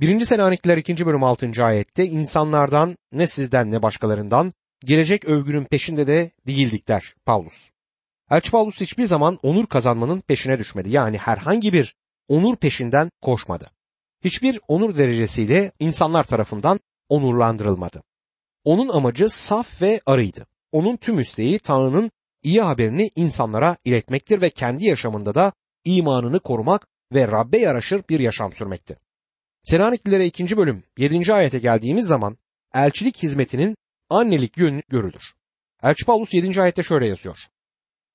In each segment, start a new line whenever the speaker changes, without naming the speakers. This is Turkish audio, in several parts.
1. Selanikliler 2. bölüm 6. ayette insanlardan ne sizden ne başkalarından gelecek övgünün peşinde de değildik der Paulus. Elçi Paulus hiçbir zaman onur kazanmanın peşine düşmedi. Yani herhangi bir onur peşinden koşmadı. Hiçbir onur derecesiyle insanlar tarafından onurlandırılmadı. Onun amacı saf ve arıydı. Onun tüm isteği Tanrı'nın iyi haberini insanlara iletmektir ve kendi yaşamında da imanını korumak ve Rabbe yaraşır bir yaşam sürmekti. Selaniklilere 2. bölüm 7. ayete geldiğimiz zaman elçilik hizmetinin annelik yönü görülür. Elçi Paulus 7. ayette şöyle yazıyor.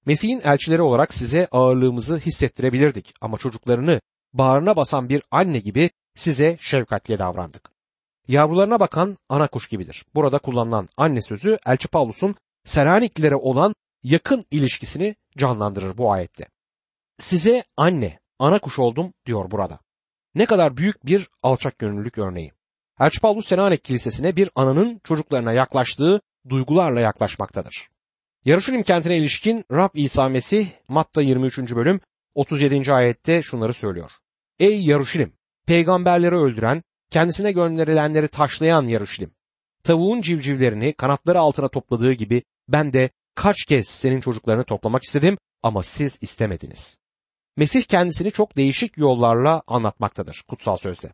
Mesih'in elçileri olarak size ağırlığımızı hissettirebilirdik ama çocuklarını bağrına basan bir anne gibi size şefkatle davrandık. Yavrularına bakan ana kuş gibidir. Burada kullanılan anne sözü Elçi Paulus'un Seraniklilere olan yakın ilişkisini canlandırır bu ayette. Size anne, ana kuş oldum diyor burada. Ne kadar büyük bir alçak gönüllülük örneği. Elçi Paulus Selanik Kilisesi'ne bir ananın çocuklarına yaklaştığı duygularla yaklaşmaktadır. Yarışilim kentine ilişkin Rab İsa Mesih Matta 23. bölüm 37. ayette şunları söylüyor. Ey Yarışilim! Peygamberleri öldüren, kendisine gönderilenleri taşlayan Yarışilim! Tavuğun civcivlerini kanatları altına topladığı gibi ben de kaç kez senin çocuklarını toplamak istedim ama siz istemediniz. Mesih kendisini çok değişik yollarla anlatmaktadır kutsal sözde.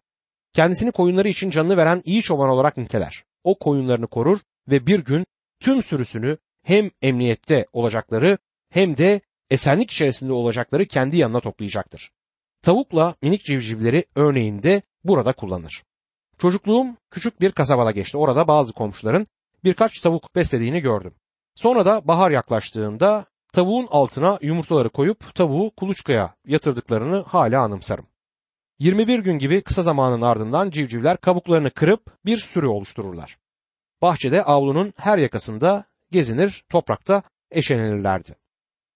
Kendisini koyunları için canını veren iyi çoban olarak niteler. O koyunlarını korur ve bir gün tüm sürüsünü hem emniyette olacakları hem de esenlik içerisinde olacakları kendi yanına toplayacaktır. Tavukla minik civcivleri örneğinde burada kullanır. Çocukluğum küçük bir kasabada geçti. Orada bazı komşuların birkaç tavuk beslediğini gördüm. Sonra da bahar yaklaştığında tavuğun altına yumurtaları koyup tavuğu kuluçkaya yatırdıklarını hala anımsarım. 21 gün gibi kısa zamanın ardından civcivler kabuklarını kırıp bir sürü oluştururlar. Bahçede avlunun her yakasında gezinir, toprakta eşelenirlerdi.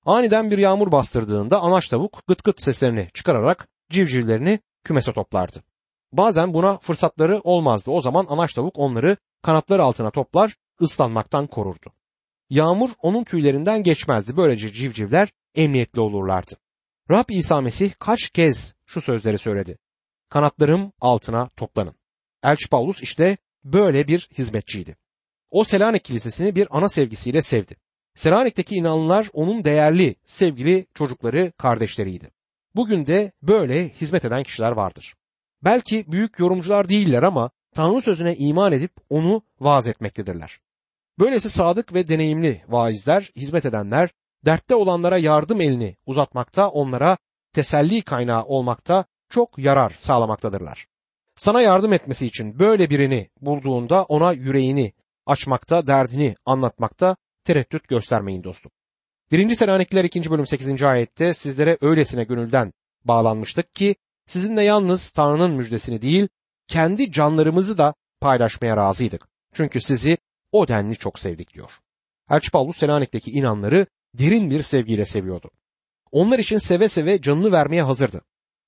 Aniden bir yağmur bastırdığında anaç tavuk gıt gıt seslerini çıkararak civcivlerini kümese toplardı. Bazen buna fırsatları olmazdı. O zaman anaç tavuk onları kanatları altına toplar, ıslanmaktan korurdu. Yağmur onun tüylerinden geçmezdi. Böylece civcivler emniyetli olurlardı. Rab İsa Mesih kaç kez şu sözleri söyledi. Kanatlarım altına toplanın. Elçi Paulus işte böyle bir hizmetçiydi. O Selanik Kilisesi'ni bir ana sevgisiyle sevdi. Selanik'teki inanlılar onun değerli, sevgili çocukları, kardeşleriydi. Bugün de böyle hizmet eden kişiler vardır. Belki büyük yorumcular değiller ama Tanrı sözüne iman edip onu vaaz etmektedirler. Böylesi sadık ve deneyimli vaizler, hizmet edenler, dertte olanlara yardım elini uzatmakta, onlara teselli kaynağı olmakta çok yarar sağlamaktadırlar. Sana yardım etmesi için böyle birini bulduğunda ona yüreğini açmakta, derdini anlatmakta tereddüt göstermeyin dostum. 1. Selanikliler 2. bölüm 8. ayette sizlere öylesine gönülden bağlanmıştık ki sizinle yalnız Tanrı'nın müjdesini değil, kendi canlarımızı da paylaşmaya razıydık. Çünkü sizi o denli çok sevdik diyor. Elçi Paulus Selanik'teki inanları derin bir sevgiyle seviyordu. Onlar için seve seve canını vermeye hazırdı.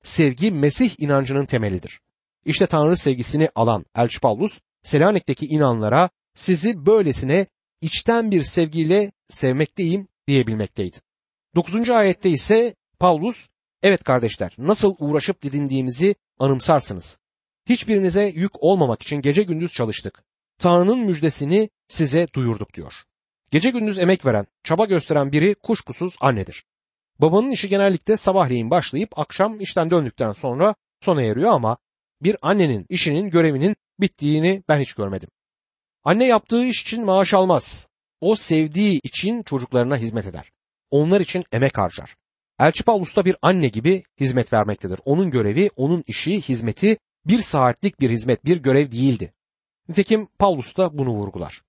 Sevgi Mesih inancının temelidir. İşte Tanrı sevgisini alan Elçi Paulus Selanik'teki inanlara sizi böylesine içten bir sevgiyle sevmekteyim diyebilmekteydi. 9. ayette ise Paulus evet kardeşler nasıl uğraşıp didindiğimizi anımsarsınız. Hiçbirinize yük olmamak için gece gündüz çalıştık. Tanrı'nın müjdesini size duyurduk diyor. Gece gündüz emek veren, çaba gösteren biri kuşkusuz annedir. Babanın işi genellikle sabahleyin başlayıp akşam işten döndükten sonra sona eriyor ama bir annenin işinin görevinin bittiğini ben hiç görmedim. Anne yaptığı iş için maaş almaz. O sevdiği için çocuklarına hizmet eder. Onlar için emek harcar. Elçi Paulus da bir anne gibi hizmet vermektedir. Onun görevi, onun işi, hizmeti bir saatlik bir hizmet, bir görev değildi. Nitekim Paulus da bunu vurgular.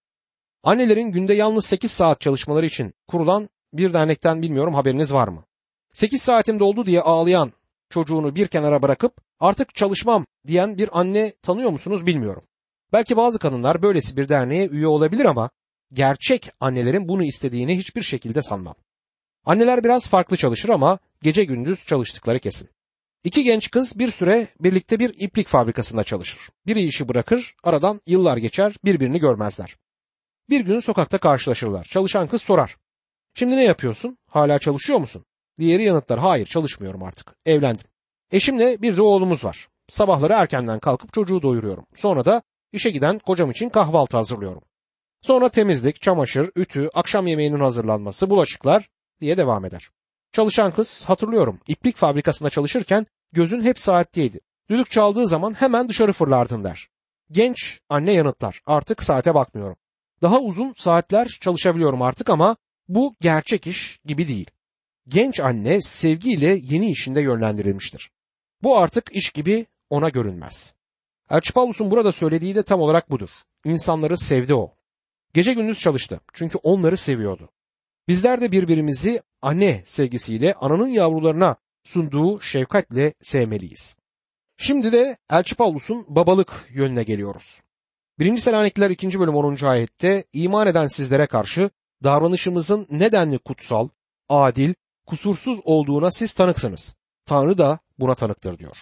Annelerin günde yalnız 8 saat çalışmaları için kurulan bir dernekten bilmiyorum haberiniz var mı? 8 saatim doldu diye ağlayan çocuğunu bir kenara bırakıp artık çalışmam diyen bir anne tanıyor musunuz bilmiyorum. Belki bazı kadınlar böylesi bir derneğe üye olabilir ama gerçek annelerin bunu istediğini hiçbir şekilde sanmam. Anneler biraz farklı çalışır ama gece gündüz çalıştıkları kesin. İki genç kız bir süre birlikte bir iplik fabrikasında çalışır. Biri işi bırakır, aradan yıllar geçer, birbirini görmezler. Bir gün sokakta karşılaşırlar. Çalışan kız sorar. Şimdi ne yapıyorsun? Hala çalışıyor musun? Diğeri yanıtlar. Hayır çalışmıyorum artık. Evlendim. Eşimle bir de oğlumuz var. Sabahları erkenden kalkıp çocuğu doyuruyorum. Sonra da işe giden kocam için kahvaltı hazırlıyorum. Sonra temizlik, çamaşır, ütü, akşam yemeğinin hazırlanması, bulaşıklar diye devam eder. Çalışan kız hatırlıyorum iplik fabrikasında çalışırken gözün hep saatteydi. Düdük çaldığı zaman hemen dışarı fırlardın der. Genç anne yanıtlar artık saate bakmıyorum. Daha uzun saatler çalışabiliyorum artık ama bu gerçek iş gibi değil. Genç anne sevgiyle yeni işinde yönlendirilmiştir. Bu artık iş gibi ona görünmez. Elçi burada söylediği de tam olarak budur. İnsanları sevdi o. Gece gündüz çalıştı çünkü onları seviyordu. Bizler de birbirimizi anne sevgisiyle ananın yavrularına sunduğu şefkatle sevmeliyiz. Şimdi de Elçi Paulus'un babalık yönüne geliyoruz. 1. Selanikliler 2. bölüm 10. ayette iman eden sizlere karşı davranışımızın nedenli kutsal, adil, kusursuz olduğuna siz tanıksınız. Tanrı da buna tanıktır diyor.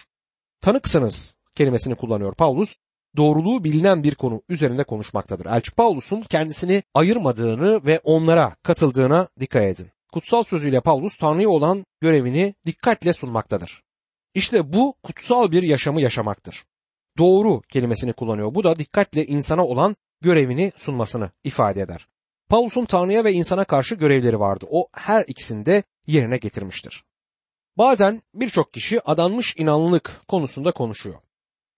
Tanıksınız kelimesini kullanıyor Paulus. Doğruluğu bilinen bir konu üzerinde konuşmaktadır. Elçi Paulus'un kendisini ayırmadığını ve onlara katıldığına dikkat edin. Kutsal sözüyle Paulus Tanrı'ya olan görevini dikkatle sunmaktadır. İşte bu kutsal bir yaşamı yaşamaktır. Doğru kelimesini kullanıyor. Bu da dikkatle insana olan görevini sunmasını ifade eder. Paulus'un Tanrı'ya ve insana karşı görevleri vardı. O her ikisini de yerine getirmiştir. Bazen birçok kişi adanmış inanlılık konusunda konuşuyor.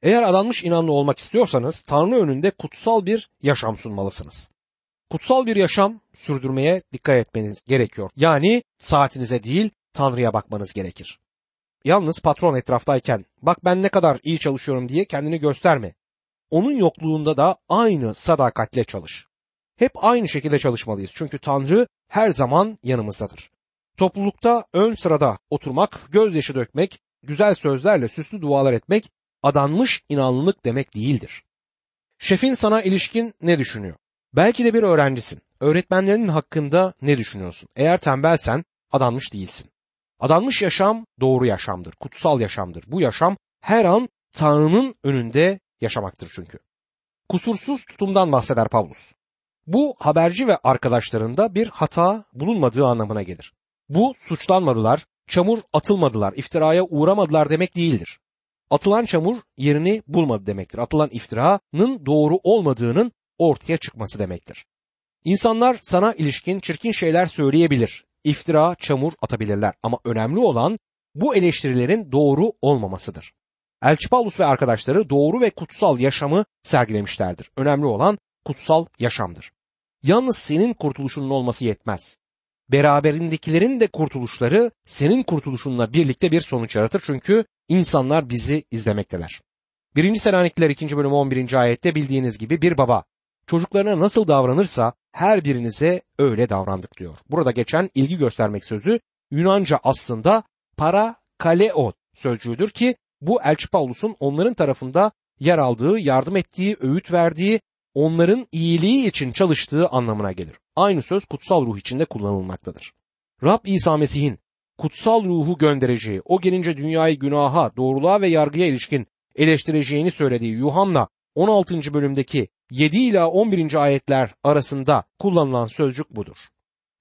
Eğer adanmış inanlı olmak istiyorsanız Tanrı önünde kutsal bir yaşam sunmalısınız. Kutsal bir yaşam sürdürmeye dikkat etmeniz gerekiyor. Yani saatinize değil Tanrı'ya bakmanız gerekir. Yalnız patron etraftayken bak ben ne kadar iyi çalışıyorum diye kendini gösterme. Onun yokluğunda da aynı sadakatle çalış. Hep aynı şekilde çalışmalıyız çünkü Tanrı her zaman yanımızdadır. Toplulukta ön sırada oturmak, gözyaşı dökmek, güzel sözlerle süslü dualar etmek adanmış inanlılık demek değildir. Şefin sana ilişkin ne düşünüyor? Belki de bir öğrencisin. Öğretmenlerinin hakkında ne düşünüyorsun? Eğer tembelsen adanmış değilsin. Adanmış yaşam doğru yaşamdır, kutsal yaşamdır. Bu yaşam her an Tanrı'nın önünde yaşamaktır çünkü. Kusursuz tutumdan bahseder Pavlus. Bu haberci ve arkadaşlarında bir hata bulunmadığı anlamına gelir. Bu suçlanmadılar, çamur atılmadılar, iftiraya uğramadılar demek değildir. Atılan çamur yerini bulmadı demektir. Atılan iftiranın doğru olmadığının ortaya çıkması demektir. İnsanlar sana ilişkin çirkin şeyler söyleyebilir. İftira, çamur atabilirler ama önemli olan bu eleştirilerin doğru olmamasıdır. Elçi Paulus ve arkadaşları doğru ve kutsal yaşamı sergilemişlerdir. Önemli olan kutsal yaşamdır. Yalnız senin kurtuluşunun olması yetmez. Beraberindekilerin de kurtuluşları senin kurtuluşunla birlikte bir sonuç yaratır çünkü insanlar bizi izlemekteler. 1. Selanikliler 2. bölüm 11. ayette bildiğiniz gibi bir baba çocuklarına nasıl davranırsa her birinize öyle davrandık diyor. Burada geçen ilgi göstermek sözü Yunanca aslında para kaleo sözcüğüdür ki bu Elçi Paulus'un onların tarafında yer aldığı, yardım ettiği, öğüt verdiği, onların iyiliği için çalıştığı anlamına gelir. Aynı söz kutsal ruh içinde kullanılmaktadır. Rab İsa Mesih'in kutsal ruhu göndereceği, o gelince dünyayı günaha, doğruluğa ve yargıya ilişkin eleştireceğini söylediği Yuhanna 16. bölümdeki 7 ila 11. ayetler arasında kullanılan sözcük budur.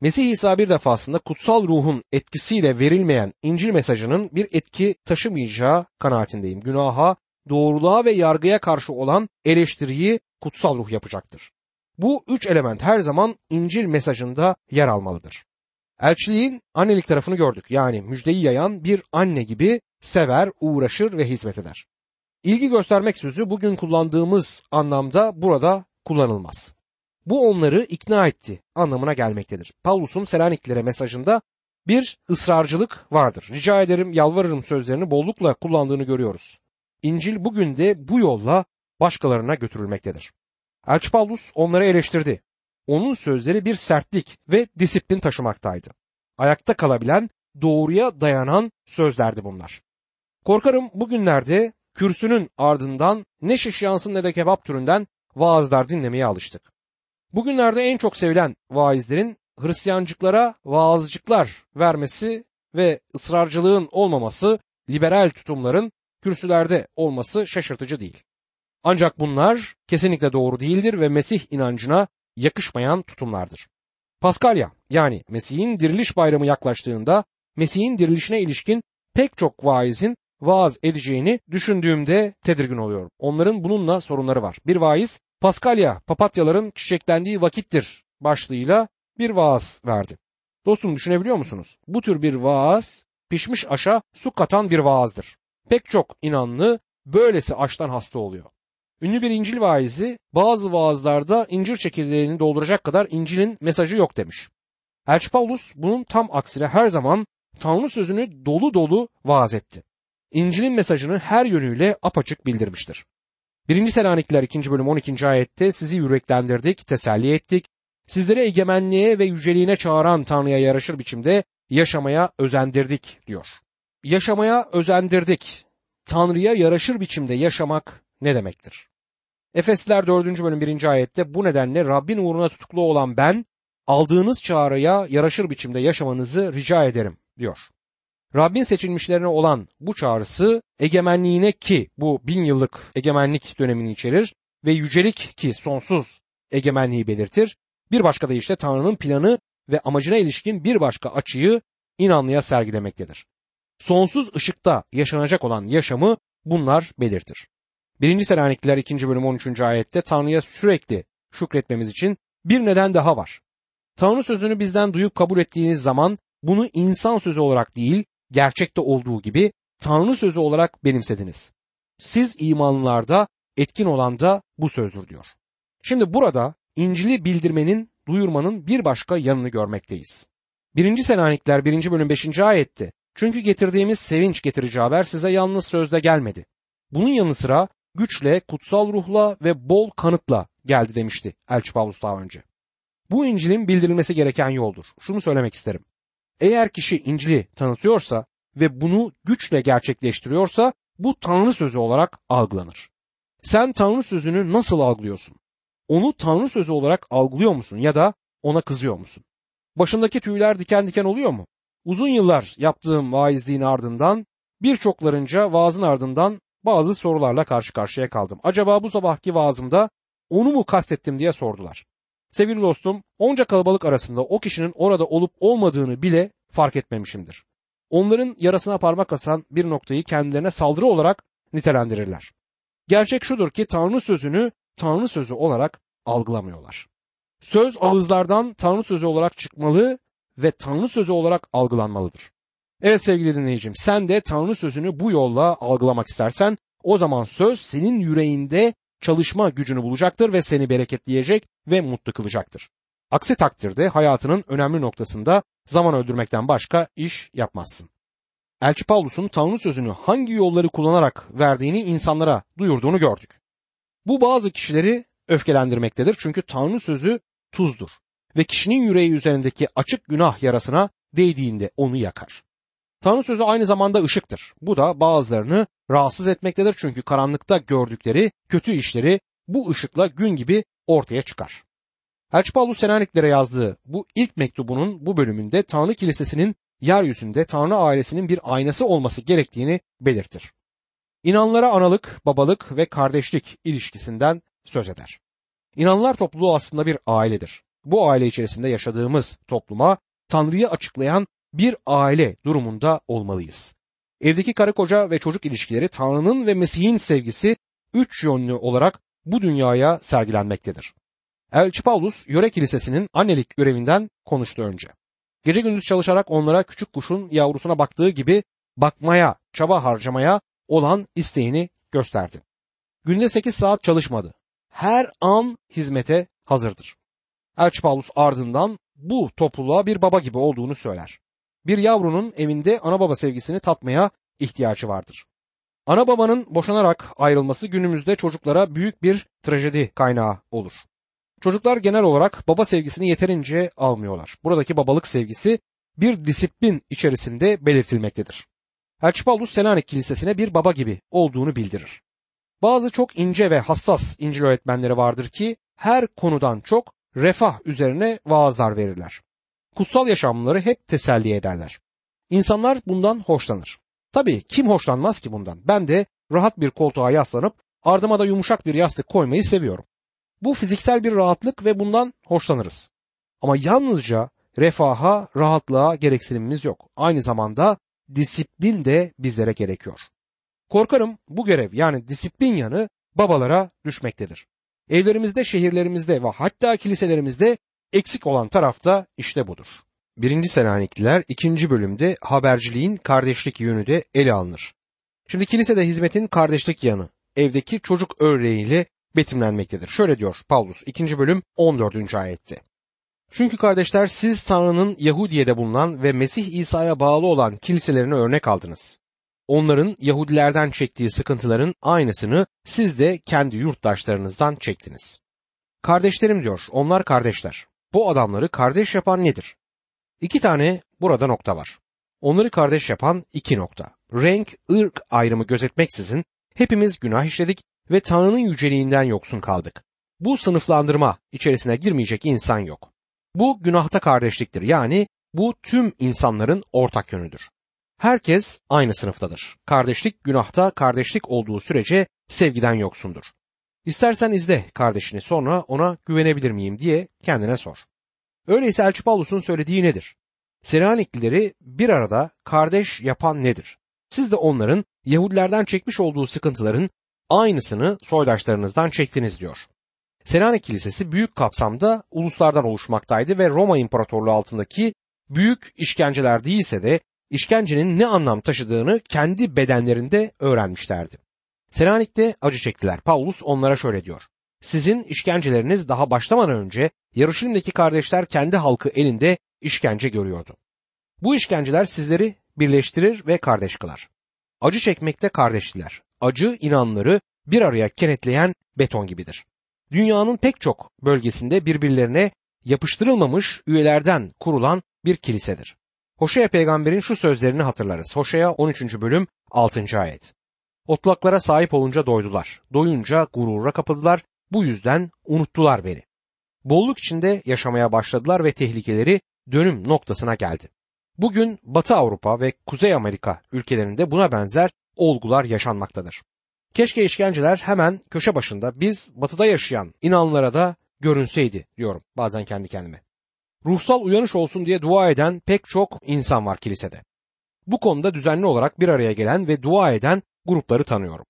Mesih İsa bir defasında kutsal ruhun etkisiyle verilmeyen İncil mesajının bir etki taşımayacağı kanaatindeyim. Günaha, doğruluğa ve yargıya karşı olan eleştiriyi kutsal ruh yapacaktır. Bu üç element her zaman İncil mesajında yer almalıdır. Elçiliğin annelik tarafını gördük. Yani müjdeyi yayan bir anne gibi sever, uğraşır ve hizmet eder. İlgi göstermek sözü bugün kullandığımız anlamda burada kullanılmaz. Bu onları ikna etti anlamına gelmektedir. Paulus'un Selaniklilere mesajında bir ısrarcılık vardır. Rica ederim, yalvarırım sözlerini bollukla kullandığını görüyoruz. İncil bugün de bu yolla başkalarına götürülmektedir. Elçi Paulus onları eleştirdi. Onun sözleri bir sertlik ve disiplin taşımaktaydı. Ayakta kalabilen, doğruya dayanan sözlerdi bunlar. Korkarım bugünlerde kürsünün ardından ne şiş yansın ne de kebap türünden vaazlar dinlemeye alıştık. Bugünlerde en çok sevilen vaizlerin Hristiyancıklara vaazcıklar vermesi ve ısrarcılığın olmaması, liberal tutumların kürsülerde olması şaşırtıcı değil. Ancak bunlar kesinlikle doğru değildir ve Mesih inancına yakışmayan tutumlardır. Paskalya yani Mesih'in diriliş bayramı yaklaştığında Mesih'in dirilişine ilişkin pek çok vaizin vaaz edeceğini düşündüğümde tedirgin oluyorum. Onların bununla sorunları var. Bir vaiz Paskalya papatyaların çiçeklendiği vakittir başlığıyla bir vaaz verdi. Dostum düşünebiliyor musunuz? Bu tür bir vaaz pişmiş aşa su katan bir vaazdır. Pek çok inanlı böylesi aştan hasta oluyor. Ünlü bir İncil vaizi bazı vaazlarda incir çekirdeğini dolduracak kadar İncil'in mesajı yok demiş. Elçi Paulus bunun tam aksine her zaman Tanrı sözünü dolu dolu vaaz etti. İncil'in mesajını her yönüyle apaçık bildirmiştir. 1. Selanikliler 2. bölüm 12. ayette sizi yüreklendirdik, teselli ettik, sizleri egemenliğe ve yüceliğine çağıran Tanrı'ya yaraşır biçimde yaşamaya özendirdik diyor. Yaşamaya özendirdik. Tanrı'ya yaraşır biçimde yaşamak ne demektir? Efesliler 4. bölüm 1. ayette bu nedenle Rabbin uğruna tutuklu olan ben aldığınız çağrıya yaraşır biçimde yaşamanızı rica ederim diyor. Rabbin seçilmişlerine olan bu çağrısı egemenliğine ki bu bin yıllık egemenlik dönemini içerir ve yücelik ki sonsuz egemenliği belirtir. Bir başka deyişle Tanrı'nın planı ve amacına ilişkin bir başka açıyı inanlıya sergilemektedir. Sonsuz ışıkta yaşanacak olan yaşamı bunlar belirtir. 1. Selanikliler 2. bölüm 13. ayette Tanrı'ya sürekli şükretmemiz için bir neden daha var. Tanrı sözünü bizden duyup kabul ettiğiniz zaman bunu insan sözü olarak değil, gerçekte olduğu gibi Tanrı sözü olarak benimsediniz. Siz imanlılarda etkin olan da bu sözdür diyor. Şimdi burada İncil'i bildirmenin, duyurmanın bir başka yanını görmekteyiz. 1. Selanikler 1. bölüm 5. ayette çünkü getirdiğimiz sevinç getirici haber size yalnız sözde gelmedi. Bunun yanı sıra güçle, kutsal ruhla ve bol kanıtla geldi demişti Elçi Pavlus daha önce. Bu İncil'in bildirilmesi gereken yoldur. Şunu söylemek isterim. Eğer kişi İncil'i tanıtıyorsa ve bunu güçle gerçekleştiriyorsa bu Tanrı sözü olarak algılanır. Sen Tanrı sözünü nasıl algılıyorsun? Onu Tanrı sözü olarak algılıyor musun ya da ona kızıyor musun? Başındaki tüyler diken diken oluyor mu? Uzun yıllar yaptığım vaizliğin ardından birçoklarınca vaazın ardından bazı sorularla karşı karşıya kaldım. Acaba bu sabahki vaazımda onu mu kastettim diye sordular. Sevgili dostum, onca kalabalık arasında o kişinin orada olup olmadığını bile fark etmemişimdir. Onların yarasına parmak asan bir noktayı kendilerine saldırı olarak nitelendirirler. Gerçek şudur ki Tanrı sözünü Tanrı sözü olarak algılamıyorlar. Söz ağızlardan Tanrı sözü olarak çıkmalı ve Tanrı sözü olarak algılanmalıdır. Evet sevgili dinleyicim sen de Tanrı sözünü bu yolla algılamak istersen o zaman söz senin yüreğinde çalışma gücünü bulacaktır ve seni bereketleyecek ve mutlu kılacaktır. Aksi takdirde hayatının önemli noktasında zaman öldürmekten başka iş yapmazsın. Elçi Paulus'un Tanrı sözünü hangi yolları kullanarak verdiğini insanlara duyurduğunu gördük. Bu bazı kişileri öfkelendirmektedir çünkü Tanrı sözü tuzdur ve kişinin yüreği üzerindeki açık günah yarasına değdiğinde onu yakar. Tanrı sözü aynı zamanda ışıktır. Bu da bazılarını rahatsız etmektedir çünkü karanlıkta gördükleri kötü işleri bu ışıkla gün gibi ortaya çıkar. Elçi Paulus Senaniklere yazdığı bu ilk mektubunun bu bölümünde Tanrı Kilisesi'nin yeryüzünde Tanrı ailesinin bir aynası olması gerektiğini belirtir. İnanlara analık, babalık ve kardeşlik ilişkisinden söz eder. İnanlar topluluğu aslında bir ailedir. Bu aile içerisinde yaşadığımız topluma Tanrı'yı açıklayan bir aile durumunda olmalıyız. Evdeki karı koca ve çocuk ilişkileri Tanrı'nın ve Mesih'in sevgisi üç yönlü olarak bu dünyaya sergilenmektedir. Elçi Paulus yöre kilisesinin annelik görevinden konuştu önce. Gece gündüz çalışarak onlara küçük kuşun yavrusuna baktığı gibi bakmaya, çaba harcamaya olan isteğini gösterdi. Günde 8 saat çalışmadı. Her an hizmete hazırdır. Elçi Paulus ardından bu topluluğa bir baba gibi olduğunu söyler. Bir yavrunun evinde ana baba sevgisini tatmaya ihtiyacı vardır. Ana babanın boşanarak ayrılması günümüzde çocuklara büyük bir trajedi kaynağı olur. Çocuklar genel olarak baba sevgisini yeterince almıyorlar. Buradaki babalık sevgisi bir disiplin içerisinde belirtilmektedir. Elçi Paulus Selanik Kilisesi'ne bir baba gibi olduğunu bildirir. Bazı çok ince ve hassas İncil öğretmenleri vardır ki her konudan çok refah üzerine vaazlar verirler. Kutsal yaşamları hep teselli ederler. İnsanlar bundan hoşlanır. Tabii kim hoşlanmaz ki bundan? Ben de rahat bir koltuğa yaslanıp ardıma da yumuşak bir yastık koymayı seviyorum. Bu fiziksel bir rahatlık ve bundan hoşlanırız. Ama yalnızca refaha, rahatlığa gereksinimimiz yok. Aynı zamanda disiplin de bizlere gerekiyor. Korkarım bu görev yani disiplin yanı babalara düşmektedir. Evlerimizde, şehirlerimizde ve hatta kiliselerimizde eksik olan tarafta işte budur. Birinci Selanikliler ikinci bölümde haberciliğin kardeşlik yönü de ele alınır. Şimdi kilisede hizmetin kardeşlik yanı evdeki çocuk örneğiyle betimlenmektedir. Şöyle diyor Paulus 2. bölüm 14. ayette. Çünkü kardeşler siz Tanrı'nın Yahudiye'de bulunan ve Mesih İsa'ya bağlı olan kiliselerine örnek aldınız. Onların Yahudilerden çektiği sıkıntıların aynısını siz de kendi yurttaşlarınızdan çektiniz. Kardeşlerim diyor, onlar kardeşler. Bu adamları kardeş yapan nedir? İki tane burada nokta var. Onları kardeş yapan iki nokta. Renk, ırk ayrımı gözetmeksizin hepimiz günah işledik ve Tanrı'nın yüceliğinden yoksun kaldık. Bu sınıflandırma içerisine girmeyecek insan yok. Bu günahta kardeşliktir. Yani bu tüm insanların ortak yönüdür. Herkes aynı sınıftadır. Kardeşlik günahta kardeşlik olduğu sürece sevgiden yoksundur. İstersen izle kardeşini sonra ona güvenebilir miyim diye kendine sor. Öyleyse Elçi Paulus'un söylediği nedir? Selaniklileri bir arada kardeş yapan nedir? Siz de onların Yahudilerden çekmiş olduğu sıkıntıların aynısını soydaşlarınızdan çektiniz diyor. Selanik Kilisesi büyük kapsamda uluslardan oluşmaktaydı ve Roma İmparatorluğu altındaki büyük işkenceler değilse de işkencenin ne anlam taşıdığını kendi bedenlerinde öğrenmişlerdi. Selanik'te acı çektiler. Paulus onlara şöyle diyor. Sizin işkenceleriniz daha başlamadan önce Yarışilim'deki kardeşler kendi halkı elinde işkence görüyordu. Bu işkenceler sizleri birleştirir ve kardeş kılar. Acı çekmekte kardeştiler. Acı inanları bir araya kenetleyen beton gibidir. Dünyanın pek çok bölgesinde birbirlerine yapıştırılmamış üyelerden kurulan bir kilisedir. Hoşea peygamberin şu sözlerini hatırlarız. Hoşea 13. bölüm 6. ayet. Otlaklara sahip olunca doydular. Doyunca gurura kapıldılar. Bu yüzden unuttular beni. Bolluk içinde yaşamaya başladılar ve tehlikeleri dönüm noktasına geldi. Bugün Batı Avrupa ve Kuzey Amerika ülkelerinde buna benzer olgular yaşanmaktadır. Keşke işkenceler hemen köşe başında biz batıda yaşayan inanlara da görünseydi diyorum bazen kendi kendime. Ruhsal uyanış olsun diye dua eden pek çok insan var kilisede. Bu konuda düzenli olarak bir araya gelen ve dua eden grupları tanıyorum.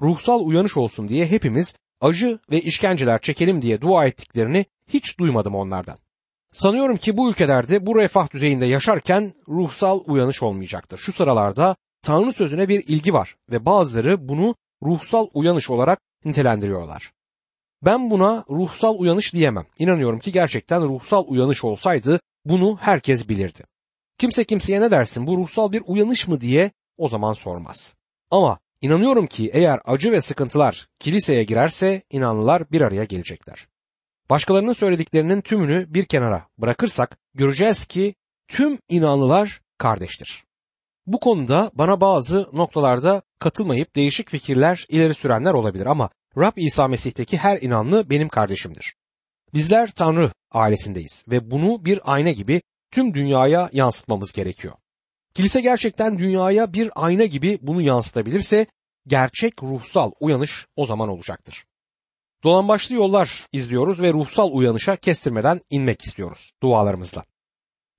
Ruhsal uyanış olsun diye hepimiz acı ve işkenceler çekelim diye dua ettiklerini hiç duymadım onlardan. Sanıyorum ki bu ülkelerde bu refah düzeyinde yaşarken ruhsal uyanış olmayacaktır. Şu sıralarda Tanrı sözüne bir ilgi var ve bazıları bunu ruhsal uyanış olarak nitelendiriyorlar. Ben buna ruhsal uyanış diyemem. İnanıyorum ki gerçekten ruhsal uyanış olsaydı bunu herkes bilirdi. Kimse kimseye ne dersin bu ruhsal bir uyanış mı diye o zaman sormaz. Ama inanıyorum ki eğer acı ve sıkıntılar kiliseye girerse inanlılar bir araya gelecekler. Başkalarının söylediklerinin tümünü bir kenara bırakırsak göreceğiz ki tüm inanlılar kardeştir. Bu konuda bana bazı noktalarda katılmayıp değişik fikirler ileri sürenler olabilir ama Rab İsa Mesih'teki her inanlı benim kardeşimdir. Bizler Tanrı ailesindeyiz ve bunu bir ayna gibi tüm dünyaya yansıtmamız gerekiyor. Kilise gerçekten dünyaya bir ayna gibi bunu yansıtabilirse gerçek ruhsal uyanış o zaman olacaktır. Dolambaçlı yollar izliyoruz ve ruhsal uyanışa kestirmeden inmek istiyoruz dualarımızla.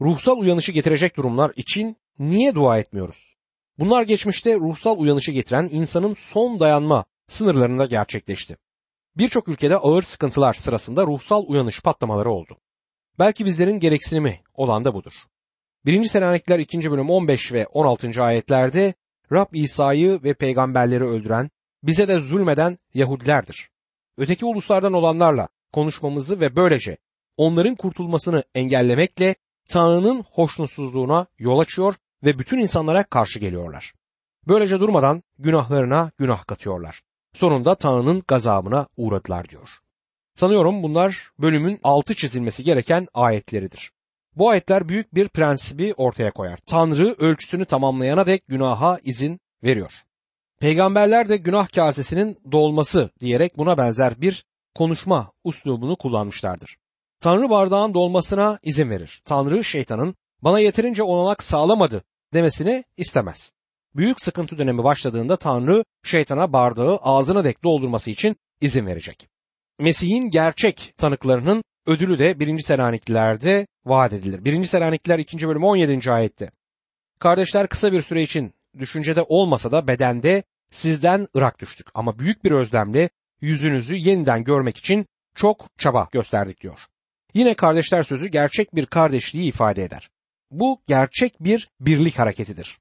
Ruhsal uyanışı getirecek durumlar için niye dua etmiyoruz? Bunlar geçmişte ruhsal uyanışı getiren insanın son dayanma sınırlarında gerçekleşti. Birçok ülkede ağır sıkıntılar sırasında ruhsal uyanış patlamaları oldu. Belki bizlerin gereksinimi olan da budur. 1. Selanikler 2. bölüm 15 ve 16. ayetlerde Rab İsa'yı ve peygamberleri öldüren, bize de zulmeden Yahudilerdir. Öteki uluslardan olanlarla konuşmamızı ve böylece onların kurtulmasını engellemekle Tanrı'nın hoşnutsuzluğuna yol açıyor ve bütün insanlara karşı geliyorlar. Böylece durmadan günahlarına günah katıyorlar. Sonunda Tanrı'nın gazabına uğradılar diyor. Sanıyorum bunlar bölümün altı çizilmesi gereken ayetleridir. Bu ayetler büyük bir prensibi ortaya koyar. Tanrı ölçüsünü tamamlayana dek günaha izin veriyor. Peygamberler de günah kasesinin dolması diyerek buna benzer bir konuşma uslubunu kullanmışlardır. Tanrı bardağın dolmasına izin verir. Tanrı şeytanın bana yeterince olanak sağlamadı demesini istemez. Büyük sıkıntı dönemi başladığında Tanrı şeytana bardağı ağzına dek doldurması için izin verecek. Mesih'in gerçek tanıklarının ödülü de 1. Selanikliler'de vaat edilir. 1. Selanikliler 2. bölüm 17. ayette. Kardeşler kısa bir süre için düşüncede olmasa da bedende sizden ırak düştük ama büyük bir özlemle yüzünüzü yeniden görmek için çok çaba gösterdik diyor. Yine kardeşler sözü gerçek bir kardeşliği ifade eder. Bu gerçek bir birlik hareketidir.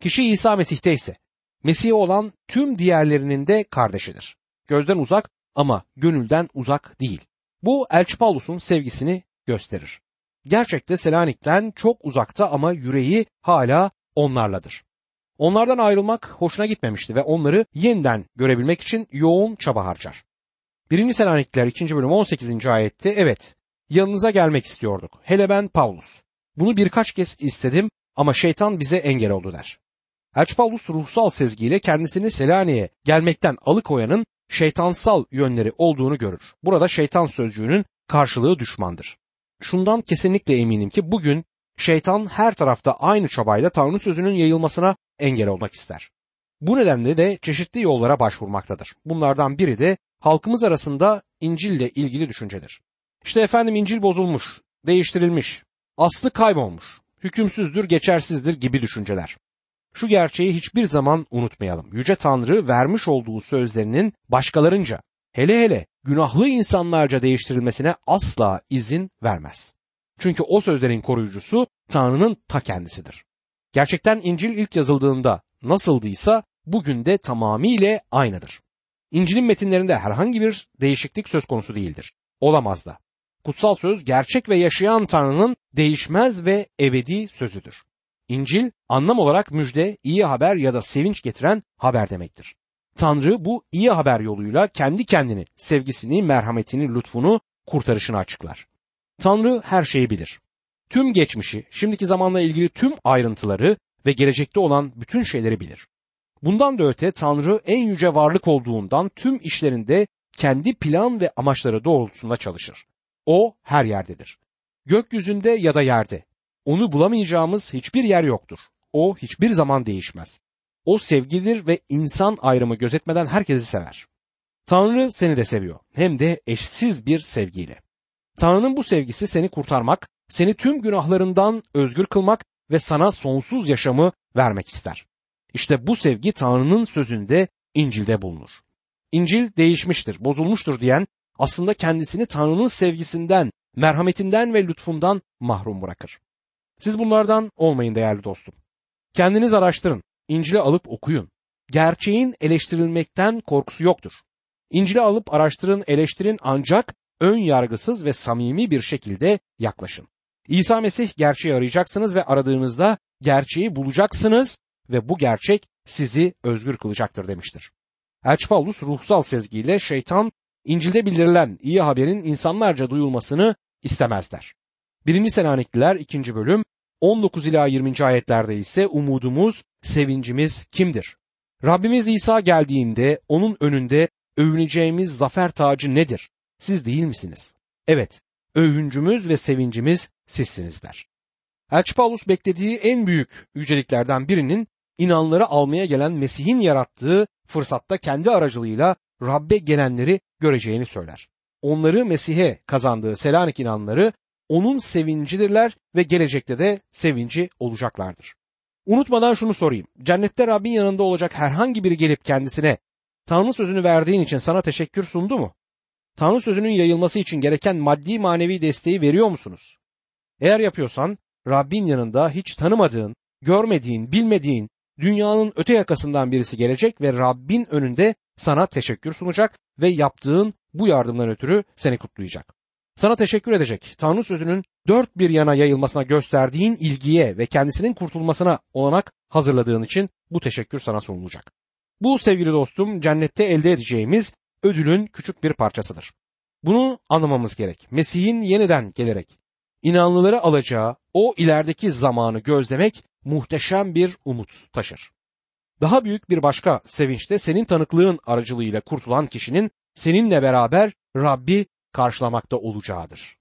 Kişi İsa Mesih'te ise Mesih'e olan tüm diğerlerinin de kardeşidir. Gözden uzak ama gönülden uzak değil. Bu Elçi Paulus'un sevgisini gösterir. Gerçekte Selanik'ten çok uzakta ama yüreği hala onlarladır. Onlardan ayrılmak hoşuna gitmemişti ve onları yeniden görebilmek için yoğun çaba harcar. 1. Selanikliler 2. bölüm 18. ayette evet yanınıza gelmek istiyorduk. Hele ben Paulus. Bunu birkaç kez istedim ama şeytan bize engel oldu der. Elçi Paulus ruhsal sezgiyle kendisini Selanik'e gelmekten alıkoyanın şeytansal yönleri olduğunu görür. Burada şeytan sözcüğünün karşılığı düşmandır. Şundan kesinlikle eminim ki bugün şeytan her tarafta aynı çabayla Tanrı sözünün yayılmasına engel olmak ister. Bu nedenle de çeşitli yollara başvurmaktadır. Bunlardan biri de halkımız arasında İncil ile ilgili düşüncedir. İşte efendim İncil bozulmuş, değiştirilmiş, aslı kaybolmuş, hükümsüzdür, geçersizdir gibi düşünceler. Şu gerçeği hiçbir zaman unutmayalım. Yüce Tanrı vermiş olduğu sözlerinin başkalarınca, hele hele günahlı insanlarca değiştirilmesine asla izin vermez. Çünkü o sözlerin koruyucusu Tanrı'nın ta kendisidir. Gerçekten İncil ilk yazıldığında nasıldıysa bugün de tamamıyla aynıdır. İncil'in metinlerinde herhangi bir değişiklik söz konusu değildir. Olamaz da. Kutsal söz gerçek ve yaşayan Tanrı'nın değişmez ve ebedi sözüdür. İncil anlam olarak müjde, iyi haber ya da sevinç getiren haber demektir. Tanrı bu iyi haber yoluyla kendi kendini, sevgisini, merhametini, lütfunu, kurtarışını açıklar. Tanrı her şeyi bilir. Tüm geçmişi, şimdiki zamanla ilgili tüm ayrıntıları ve gelecekte olan bütün şeyleri bilir. Bundan da öte Tanrı en yüce varlık olduğundan tüm işlerinde kendi plan ve amaçları doğrultusunda çalışır. O her yerdedir. Gökyüzünde ya da yerde. Onu bulamayacağımız hiçbir yer yoktur. O hiçbir zaman değişmez. O sevgidir ve insan ayrımı gözetmeden herkesi sever. Tanrı seni de seviyor. Hem de eşsiz bir sevgiyle. Tanrı'nın bu sevgisi seni kurtarmak, seni tüm günahlarından özgür kılmak ve sana sonsuz yaşamı vermek ister. İşte bu sevgi Tanrı'nın sözünde İncil'de bulunur. İncil değişmiştir, bozulmuştur diyen aslında kendisini Tanrı'nın sevgisinden, merhametinden ve lütfundan mahrum bırakır. Siz bunlardan olmayın değerli dostum. Kendiniz araştırın, İncil'i alıp okuyun. Gerçeğin eleştirilmekten korkusu yoktur. İncil'i alıp araştırın, eleştirin ancak ön yargısız ve samimi bir şekilde yaklaşın. İsa Mesih gerçeği arayacaksınız ve aradığınızda gerçeği bulacaksınız ve bu gerçek sizi özgür kılacaktır demiştir. Elçi Paulus ruhsal sezgiyle şeytan İncil'de bildirilen iyi haberin insanlarca duyulmasını istemezler. 1. Selanikliler 2. bölüm 19 ila 20. ayetlerde ise umudumuz, sevincimiz kimdir? Rabbimiz İsa geldiğinde onun önünde övüneceğimiz zafer tacı nedir? Siz değil misiniz? Evet, övüncümüz ve sevincimiz sizsiniz der. Elçi Paulus beklediği en büyük yüceliklerden birinin inanları almaya gelen Mesih'in yarattığı fırsatta kendi aracılığıyla Rabbe gelenleri göreceğini söyler. Onları Mesih'e kazandığı Selanik inanları onun sevincidirler ve gelecekte de sevinci olacaklardır. Unutmadan şunu sorayım. Cennette Rabbin yanında olacak herhangi biri gelip kendisine Tanrı sözünü verdiğin için sana teşekkür sundu mu? Tanrı sözünün yayılması için gereken maddi manevi desteği veriyor musunuz? Eğer yapıyorsan Rabbin yanında hiç tanımadığın, görmediğin, bilmediğin dünyanın öte yakasından birisi gelecek ve Rabbin önünde sana teşekkür sunacak ve yaptığın bu yardımdan ötürü seni kutlayacak. Sana teşekkür edecek. Tanrı sözünün dört bir yana yayılmasına gösterdiğin ilgiye ve kendisinin kurtulmasına olanak hazırladığın için bu teşekkür sana sunulacak. Bu sevgili dostum cennette elde edeceğimiz ödülün küçük bir parçasıdır. Bunu anlamamız gerek. Mesih'in yeniden gelerek inanlıları alacağı o ilerideki zamanı gözlemek muhteşem bir umut taşır. Daha büyük bir başka sevinç de senin tanıklığın aracılığıyla kurtulan kişinin seninle beraber Rabbi karşılamakta olacağıdır.